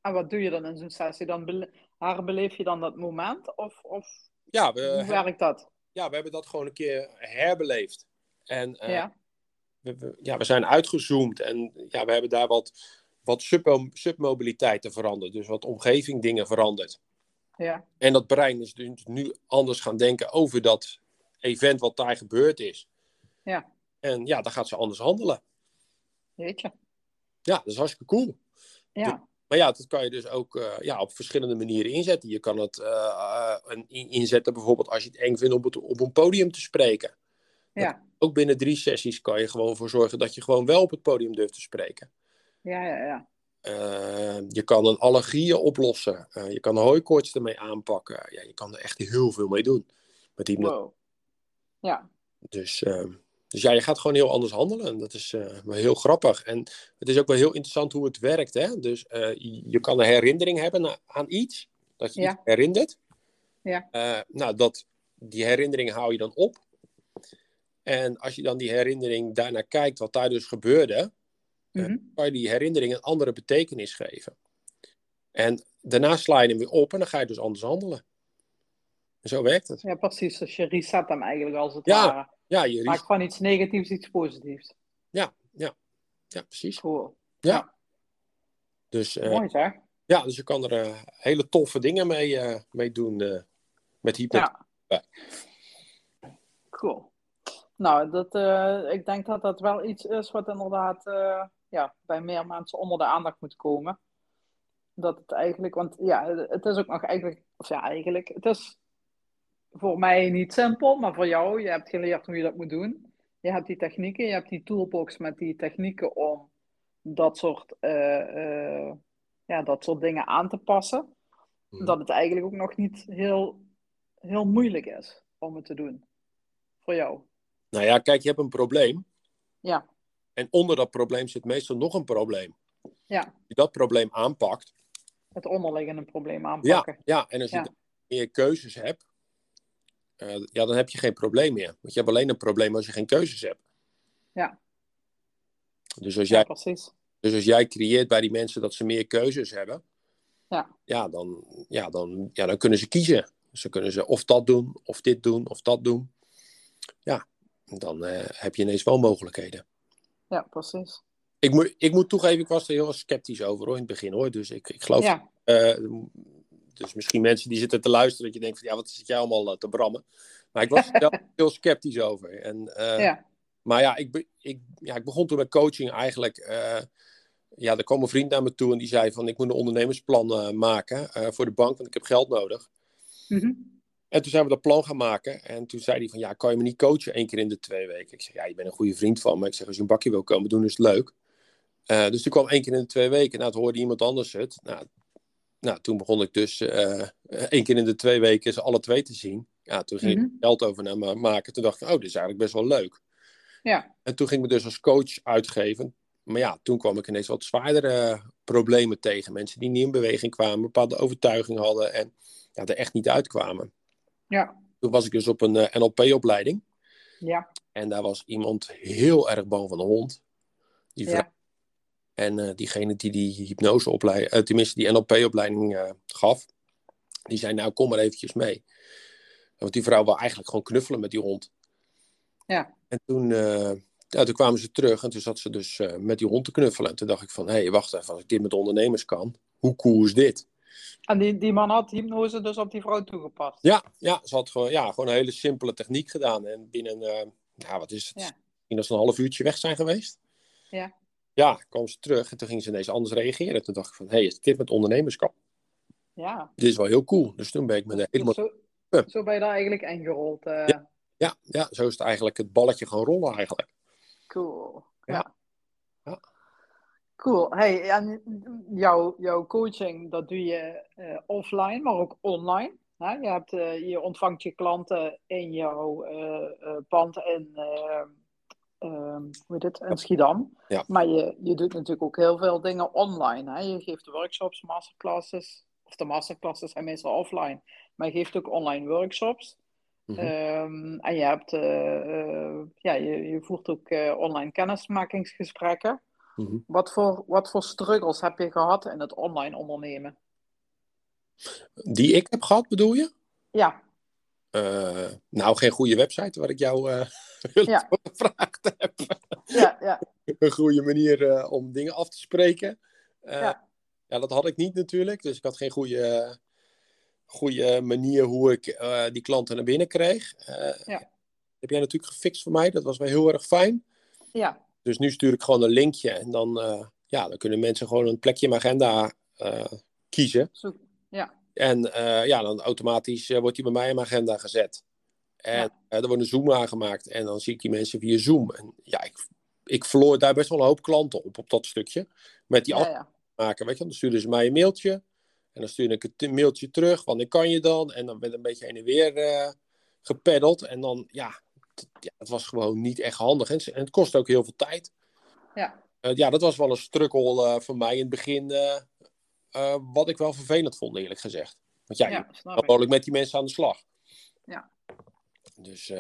En wat doe je dan in zo'n sessie? Dan bele- herbeleef je dan dat moment? Of, of Ja we, hoe werkt dat? ja, we hebben dat gewoon een keer herbeleefd. En eh, Ja. we, we- ja, we zijn uitgezoomd en ja, we hebben daar wat, wat sub, submobiliteiten veranderd. Dus wat omgeving dingen veranderd. Ja. En dat brein is dus nu anders gaan denken over dat event wat daar gebeurd is. Ja. En ja, dan gaat ze anders handelen. Jeetje. Ja, dat is hartstikke cool. Ja. Maar ja, dat kan je dus ook eh, ja, op verschillende manieren inzetten. Je kan het eh, in- inzetten bijvoorbeeld als je het eng vindt om het op een podium te spreken. Ja. Ook binnen drie sessies kan je gewoon voor zorgen dat je gewoon wel op het podium durft te spreken. Ja, ja, ja. Eh, je kan een allergieën oplossen. Je kan hooikoorts ermee aanpakken. Ja, je kan er echt heel veel mee doen. Met die Wow. Ja. Dus, eh, dus ja, je gaat gewoon heel anders handelen. En dat is eh, wel heel grappig. En het is ook wel heel interessant hoe het werkt. Hè? Dus eh, je, kan een herinnering hebben aan iets. Dat je Ja. iets herinnert. Ja. Eh, nou, dat, die herinnering hou je dan op. En als je dan die herinnering daarnaar kijkt, wat daar dus gebeurde, Mhm. kan je die herinnering een andere betekenis geven. En daarna sla je hem weer op en dan ga je dus anders handelen. En zo werkt het. Ja, precies. Dus je reset hem eigenlijk als het Ja. ware. Ja, je Maakt van iets negatiefs iets positiefs. ja, ja, ja, precies. Cool. Dus, eh, Mooi zeg. ja, dus je kan er eh, hele toffe dingen mee, eh, mee doen met hypnose. Ja. Cool. Nou, dat, uh, ik denk dat dat wel iets is wat inderdaad uh, ja, bij meer mensen onder de aandacht moet komen. Dat het eigenlijk, want ja, het is ook nog eigenlijk, of ja, eigenlijk, het is voor mij niet simpel, maar voor jou, je hebt geleerd hoe je dat moet doen. Je hebt die technieken, je hebt die toolbox met die technieken om dat soort, uh, ja, dat soort dingen aan te passen. Mhm. Dat het eigenlijk ook nog niet heel, heel moeilijk is om het te doen. Voor jou. Nou ja, kijk, je hebt een probleem. Ja. En onder dat probleem zit meestal nog een probleem. Ja. Als je dat probleem aanpakt. Het onderliggende probleem aanpakken. Ja, ja. en als je meer keuzes hebt, uh, ja, dan heb je geen probleem meer. Want je hebt alleen een probleem als je geen keuzes hebt. Ja. Dus als jij, ja, precies. Dus als jij creëert bij die mensen dat ze meer keuzes hebben, ja. Ja, dan, ja, dan, ja, dan kunnen ze kiezen. Ze kunnen ze of dat doen, of dit doen, of dat doen. Ja, dan uh, heb je ineens wel mogelijkheden. Ja, precies. Ik, moet ik moet toegeven, ik was er heel sceptisch over hoor, in het begin hoor. Dus ik, ik geloof. Ja. Uh, dus misschien mensen die zitten te luisteren, dat je denkt van ja, wat zit jij allemaal uh, te brammen. Maar ik was er heel sceptisch over. En, ja. Maar ja ik, ik, ja, ik begon toen met coaching eigenlijk ja, er kwam een vriend naar me toe en die zei van ik moet een ondernemersplan uh, maken uh, voor de bank, want ik heb geld nodig. Mm En toen zijn we dat plan gaan maken. En toen zei hij van ja, kan je me niet coachen één keer in de twee weken? Ik zeg ja, je bent een goede vriend van me. Ik zeg als je een bakje wil komen doen is het leuk. Uh, dus toen kwam één keer in de twee weken. Nou, toen hoorde iemand anders het. Nou, nou toen begon ik dus één keer in de twee weken ze alle twee te zien. Ja, toen ging mm ik geld over naar me maken. Toen dacht ik, oh, dit is eigenlijk best wel leuk. Ja. En toen ging ik me dus als coach uitgeven. Maar ja, toen kwam ik ineens wat zwaardere problemen tegen. Mensen die niet in beweging kwamen, bepaalde overtuiging hadden en ja, er echt niet uitkwamen. Ja. Toen was ik dus op een uh, eh, NLP-opleiding. Ja. En daar was iemand heel erg bang van de hond. Die ja. En uh, diegene die die hypnoseopleiding, uh, tenminste die NLP-opleiding gaf, die zei nou kom maar eventjes mee. Want die vrouw wil eigenlijk gewoon knuffelen met die hond. Ja. En toen ja, toen kwamen ze terug en toen zat ze dus uh, met die hond te knuffelen. En toen dacht ik van, hé, hey, wacht even, als ik dit met ondernemers kan, hoe cool is dit? En die, die man had hypnose dus op die vrouw toegepast? Ja, ja ze had gewoon, ja, gewoon een hele simpele techniek gedaan. En binnen, uh, ja, wat is het? Ja. Misschien dat ze een half uurtje weg zijn geweest. Ja. Ja, kwam ze terug en toen ging ze ineens anders reageren. Toen dacht ik van, hé, hey, ik dit met ondernemers kan, ja. dit is wel heel cool. Dus toen ben ik met de helemaal... Zo, zo ben je daar eigenlijk ingerold? Uh... Ja, ja, ja, zo is het eigenlijk het balletje gaan rollen eigenlijk. Cool. Ja. ja. Cool. Hey, en jouw, jouw coaching, dat doe je uh, offline, maar ook online. Hè? Je, hebt, uh, je ontvangt je klanten in jouw pand in, hoe heet het, in Schiedam. Ja. Maar je, je doet natuurlijk ook heel veel dingen online. Hè? Je geeft workshops, masterclasses. Of de masterclasses zijn meestal offline. Maar je geeft ook online workshops. Mhm. Ehm, en je, hebt, uh, uh, ja, je, je, voert ook uh, online kennismakingsgesprekken. Mhm. wat, voor, wat voor struggles heb je gehad in het online ondernemen? Die ik heb gehad, bedoel je? Ja. nou, geen goede website waar ik jou ja. Heb. ja, ja. Een goede manier om dingen af te spreken. ja. ja, dat had ik niet natuurlijk. Dus ik had geen goede goede manier hoe ik uh, die klanten naar binnen kreeg. Ja. Heb jij natuurlijk gefixt voor mij. Dat was wel heel erg fijn. Ja. Dus nu stuur ik gewoon een linkje. En dan, ja, dan kunnen mensen gewoon een plekje in mijn agenda kiezen. Zo, ja. En ja, dan automatisch wordt die bij mij in mijn agenda gezet. En ja. er wordt een Zoom aangemaakt. En dan zie ik die mensen via Zoom. En ja, ik, ik verloor daar best wel een hoop klanten op, op dat stukje. Met die ja, maken, weet je. Dan stuurden ze mij een mailtje. En dan stuurde ik een mailtje terug, wanneer kan je dan? En dan werd een beetje heen en weer uh, gepeddeld. En dan, ja, ja, het was gewoon niet echt handig. En, het kost ook heel veel tijd. Ja, uh, ja dat was wel een struggle uh, voor mij in het begin. wat ik wel vervelend vond, eerlijk gezegd. Want ja, ja je met die mensen aan de slag. Ja. Dus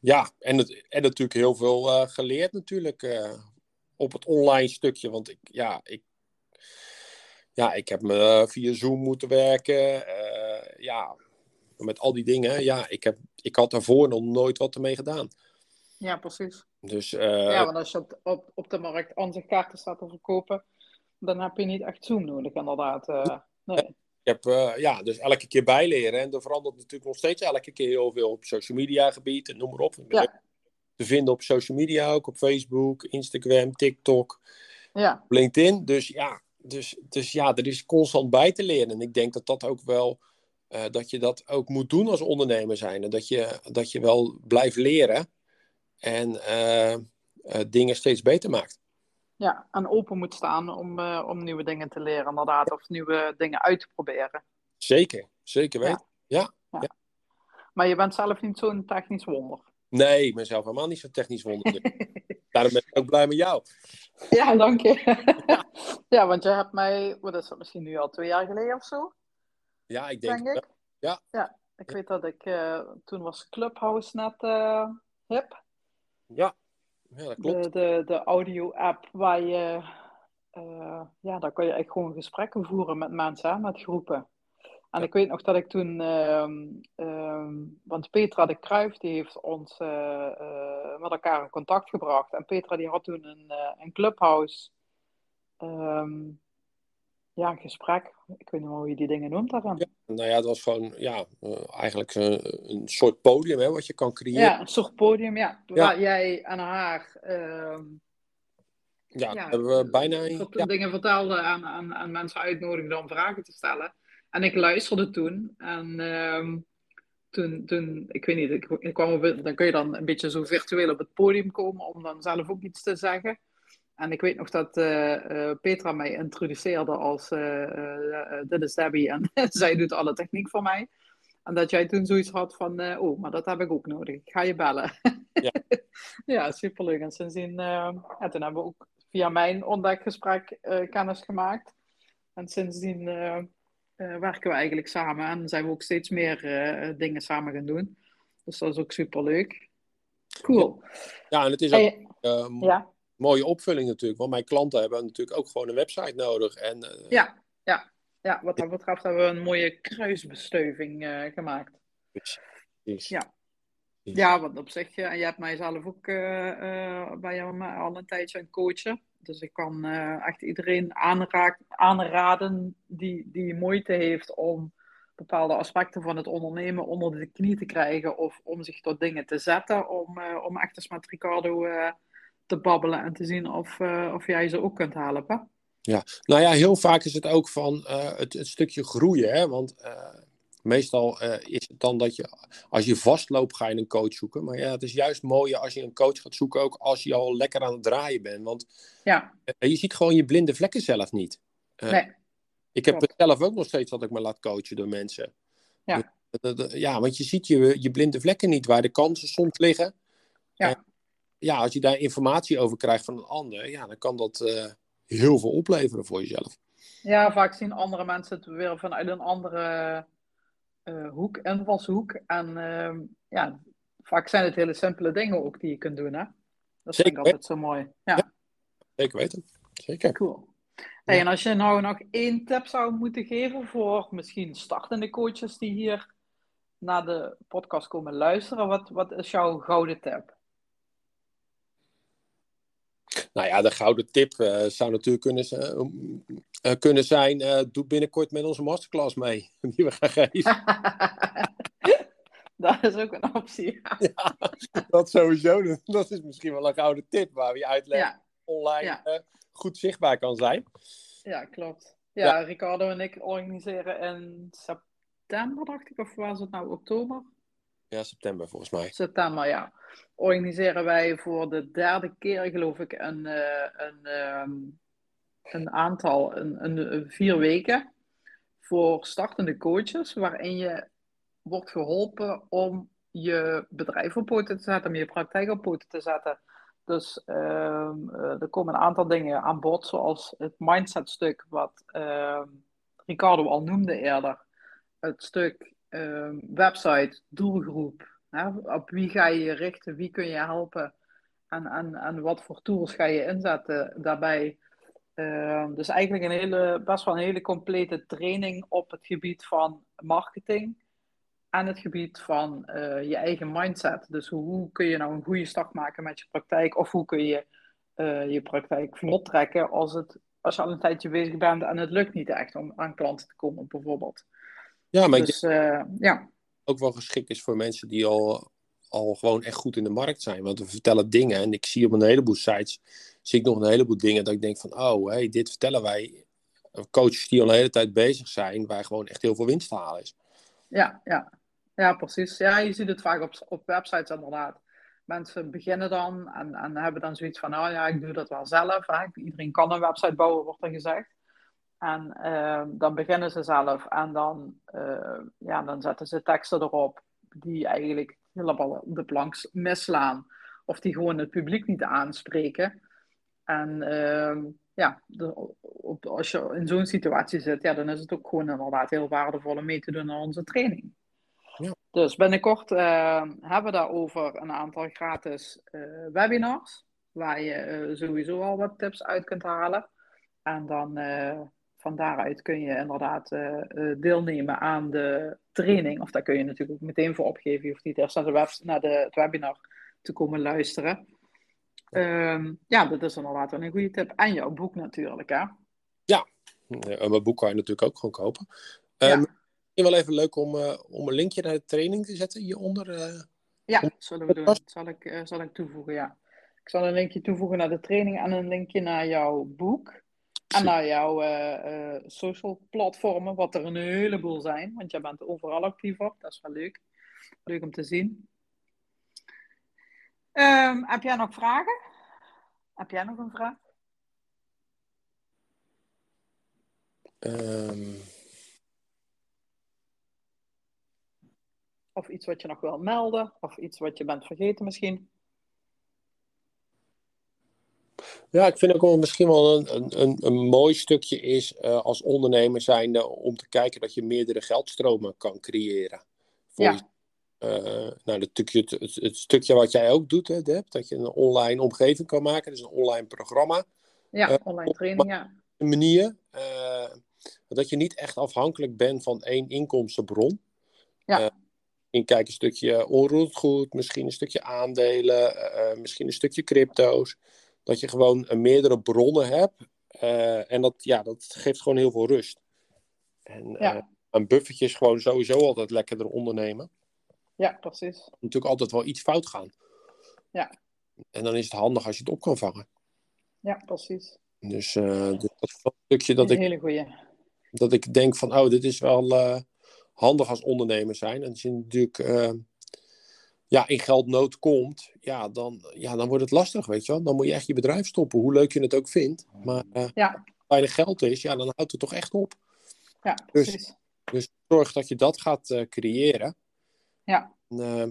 ja, en, het, en natuurlijk heel veel geleerd natuurlijk op het online stukje. Want ik, ja, ik ja, ik heb me eh, via Zoom moeten werken. Ja, met al die dingen. Ja, ik, heb, ik had daarvoor nog nooit wat ermee gedaan. Ja, precies. Dus, uh, ja, want als je op, op, op de markt ansichtkaarten staat te verkopen, dan heb je niet echt Zoom nodig, inderdaad. Uh, nee. Ik heb, uh, ja, dus elke keer bijleren. En er verandert natuurlijk nog steeds elke keer heel veel op social media gebied en noem maar op. Ja. te vinden op social media ook, op Facebook, Instagram, TikTok, ja. LinkedIn. Dus ja, dus, dus ja, er is constant bij te leren. En ik denk dat dat ook wel, uh, dat je dat ook moet doen als ondernemer zijn. En dat je, dat je wel blijft leren en uh, uh, dingen steeds beter maakt. Ja, en open moet staan om, om nieuwe dingen te leren, inderdaad. Of nieuwe dingen uit te proberen. Zeker, zeker weten. Ja. ja. ja. Maar je bent zelf niet zo'n technisch wonder. Nee, ik ben zelf helemaal niet zo'n technisch wonder. Daarom ben ik ook blij met jou. Ja, dank je. Ja, ja want je hebt mij, wat is dat, misschien nu al twee jaar geleden of zo? Ja, ik denk, denk ik. Ja. ja, ik weet dat ik, uh, toen was Clubhouse net uh, hip. Ja. Ja, dat klopt. De, de, de audio-app waar je, uh, ja, daar kan je echt gewoon gesprekken voeren met mensen, met groepen. En ik weet nog dat ik toen, uh, uh, want Petra de Kruijf, die heeft ons uh, uh, met elkaar in contact gebracht. En Petra die had toen een, uh, een clubhouse, um, ja, een gesprek. Ik weet niet hoe je die dingen noemt daarvan. Ja, nou ja, het was gewoon, ja, eigenlijk een, een, soort podium hè, wat je kan creëren. Ja, een soort podium, ja. Waar jij en haar... Ehm, ja, ja, hebben we bijna... Ja. dingen vertelde aan, aan, aan mensen uitnodigen om vragen te stellen. En ik luisterde toen. En um, toen, toen, ik weet niet, ik, ik kwam op, dan kun je dan een beetje zo virtueel op het podium komen om dan zelf ook iets te zeggen. En ik weet nog dat uh, uh, Petra mij introduceerde als uh, dit is Debbie en zij doet alle techniek voor mij. En dat jij toen zoiets had van, oh, maar dat heb ik ook nodig. Ik ga je bellen. Ja, ja superleuk. En sindsdien, ja, toen hebben we ook via mijn ontdekgesprek kennis gemaakt. En sindsdien werken we eigenlijk samen en zijn we ook steeds meer dingen samen gaan doen. Dus dat is ook super leuk. Cool. Ja, en het is ook uh, ja. Mooie opvulling natuurlijk, want mijn klanten hebben natuurlijk ook gewoon een website nodig. En, ja, ja, ja, wat dat betreft hebben we een mooie kruisbestuiving gemaakt. Precies. Ja. Ja, wat op zich, en je hebt mij zelf ook bij jou al een tijdje aan coachen. Dus ik kan echt iedereen aanraak, aanraden die, die moeite heeft om bepaalde aspecten van het ondernemen onder de knie te krijgen of om zich tot dingen te zetten, om, om echt eens met Ricardo te babbelen en te zien of, of jij ze ook kunt helpen. Ja, nou ja, heel vaak is het ook van het, het, stukje groeien. Hè? Want Meestal uh, is het dan dat je, als je vastloopt, ga je een coach zoeken. Maar ja, het is juist mooier als je een coach gaat zoeken, ook als je al lekker aan het draaien bent. Want ja. Je ziet gewoon je blinde vlekken zelf niet. Nee. Ik heb het zelf ook nog steeds dat ik me laat coachen door mensen. Ja, ja want je ziet je, je blinde vlekken niet, waar de kansen soms liggen. Ja. Ja, als je daar informatie over krijgt van een ander, ja, dan kan dat heel veel opleveren voor jezelf. Ja, vaak zien andere mensen het weer vanuit een andere uh, hoek, invalshoek. En uh, ja, vaak zijn het hele simpele dingen ook die je kunt doen. Hè? Dat Zeker. vind ik altijd zo mooi. Ja. ja. Zeker weten. Zeker. Cool. Hey, en als je nou nog één tip zou moeten geven voor misschien startende coaches die hier naar de podcast komen luisteren, wat, wat is jouw gouden tip? Nou ja, de gouden tip uh, zou natuurlijk kunnen, uh, kunnen zijn: uh, doe binnenkort met onze masterclass mee, die we gaan geven. dat is ook een optie. ja, dat sowieso. Dat is misschien wel een gouden tip waar we je uitleggen online ja. goed zichtbaar kan zijn. Ja, klopt. Ja, ja, Ricardo en ik organiseren in september, dacht ik, of was het nou oktober? Ja, september volgens mij. September, ja. Organiseren wij voor de derde keer, geloof ik, een, uh, een, um, een aantal, een, een, vier weken voor startende coaches, waarin je wordt geholpen om je bedrijf op poten te zetten, om je praktijk op poten te zetten. Dus uh, er komen een aantal dingen aan bod, zoals het mindset stuk, wat uh, Ricardo al noemde eerder. Het stuk Ehm, website, doelgroep. Hè? Op wie ga je je richten? Wie kun je helpen? En, en, en wat voor tools ga je inzetten daarbij? Uh, dus eigenlijk een hele, best wel een hele complete training op het gebied van marketing en het gebied van uh, je eigen mindset. Dus hoe, hoe, kun je nou een goede start maken met je praktijk? Of hoe kun je uh, je praktijk vlot trekken als, het, als je al een tijdje bezig bent en het lukt niet echt om aan klanten te komen, bijvoorbeeld. Ja, maar dus, uh, ja. ook wel geschikt is voor mensen die al al gewoon echt goed in de markt zijn. Want we vertellen dingen en ik zie op een heleboel sites, zie ik nog een heleboel dingen dat ik denk van, oh, hey, dit vertellen wij coaches die al een hele tijd bezig zijn, waar gewoon echt heel veel winst te halen is. Ja, ja. ja precies. Ja, je ziet het vaak op, op websites inderdaad. Mensen beginnen dan en, en hebben dan zoiets van, oh ja, ik doe dat wel zelf. Hè. Iedereen kan een website bouwen, wordt er gezegd. En uh, dan beginnen ze zelf en dan, uh, ja, dan zetten ze teksten erop die eigenlijk helemaal de planks misslaan. Of die gewoon het publiek niet aanspreken. En uh, ja, de, op, als je in zo'n situatie zit, ja, dan is het ook gewoon inderdaad heel waardevol om mee te doen aan onze training. Ja. Dus binnenkort uh, hebben we daarover een aantal gratis uh, webinars, waar je uh, sowieso al wat tips uit kunt halen. En dan van daaruit kun je inderdaad deelnemen aan de training. Of daar kun je natuurlijk ook meteen voor opgeven. Je hoeft niet eerst naar, de web, naar de, het webinar te komen luisteren. Ehm, ja, dat is inderdaad een goede tip. En jouw boek natuurlijk, hè? Ja, mijn boek kan je natuurlijk ook gewoon kopen. Um, ja. Misschien wel even leuk om, uh, om een linkje naar de training te zetten hieronder. Uh, ja, zullen we doen. Dat zal ik, zal ik toevoegen, ja. Ik zal een linkje toevoegen naar de training en een linkje naar jouw boek. En naar jouw social platformen, wat er een heleboel zijn. Want jij bent overal actief op. Dat is wel leuk. Leuk om te zien. Um, heb jij nog vragen? Heb jij nog een vraag? Um... Of iets wat je nog wil melden, of iets wat je bent vergeten misschien. Ja, ik vind ook wel misschien wel een, een, een mooi stukje is uh, als ondernemer zijnde om te kijken dat je meerdere geldstromen kan creëren. Voor ja. Uh, nou, het stukje, het, het, stukje wat jij ook doet, hè, Deb, dat je een online omgeving kan maken, dus een online programma. Ja, uh, online training, ja. Een manier dat je niet echt afhankelijk bent van één inkomstenbron. Ja. in kijk een stukje onroerend goed, misschien een stukje aandelen, misschien een stukje crypto's. Dat je gewoon meerdere bronnen hebt. en dat, ja, dat geeft gewoon heel veel rust. En ja. een buffertje is gewoon sowieso altijd lekkerder ondernemen. Ja, precies. natuurlijk altijd wel iets fout gaan. Ja. En dan is het handig als je het op kan vangen. Ja, precies. Dus, uh, dat is een stukje dat een ik. hele goeie. Dat ik denk van, oh, dit is wel handig als ondernemer zijn. En als je natuurlijk ja, in geldnood komt, ja dan, ja, dan wordt het lastig, weet je wel. Dan moet je echt je bedrijf stoppen, hoe leuk je het ook vindt. Maar ja. als weinig geld is, ja, dan houdt het toch echt op. Ja, dus, precies. Dus zorg dat je dat gaat creëren. Ja. En, uh,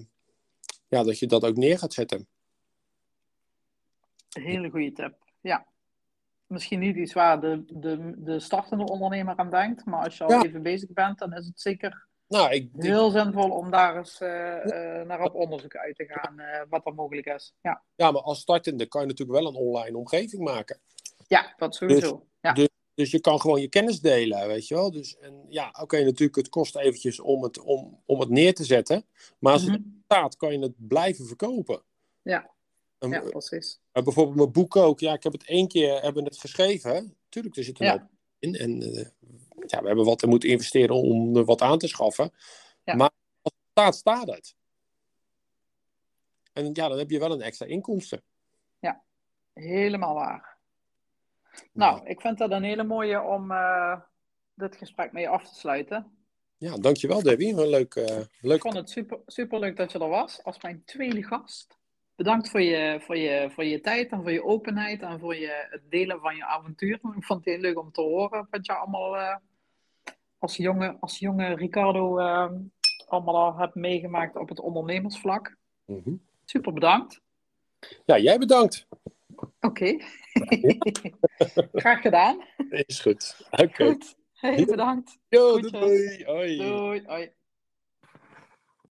ja, dat je dat ook neer gaat zetten. Een hele goede tip. Ja. Misschien niet iets waar de, de, de startende ondernemer aan denkt, maar als je al ja. even bezig bent, dan is het zeker nou, ik, heel zinvol om daar eens uh, uh, naar op onderzoek uit te gaan, wat er mogelijk is. Ja. ja, maar als startende kan je natuurlijk wel een online omgeving maken. Ja, dat sowieso. Dus, ja. Dus, dus je kan gewoon je kennis delen, weet je wel. Dus, en ja, oké, okay, natuurlijk, het kost eventjes om het, om, om het neer te zetten. Maar als het mm-hmm. staat, kan je het blijven verkopen. Ja, en, ja precies. Bijvoorbeeld mijn boek ook. Ja, ik heb het één keer hebben het geschreven. Tuurlijk, er zit er ja. in. En ja, we hebben wat er moeten investeren om er wat aan te schaffen. Ja. Maar als het staat, staat het. En ja, dan heb je wel een extra inkomsten. Ja, helemaal waar. Nou, ik vind dat een hele mooie om uh, dit gesprek mee af te sluiten. Ja, dankjewel Debbie. Een leuk, uh, leuk. Ik vond het super, super leuk dat je er was als mijn tweede gast. Bedankt voor je, voor, je, voor je tijd en voor je openheid en voor je, het delen van je avontuur. Ik vond het heel leuk om te horen wat je allemaal uh, als, jonge, als jonge Ricardo allemaal al hebt meegemaakt op het ondernemersvlak. Mm -hmm. Super bedankt. Ja, jij bedankt. Oké. Okay. Graag gedaan. Is goed. Oké. Okay. Hey, bedankt. Jo, doei. Hoi. Doei. Hoi.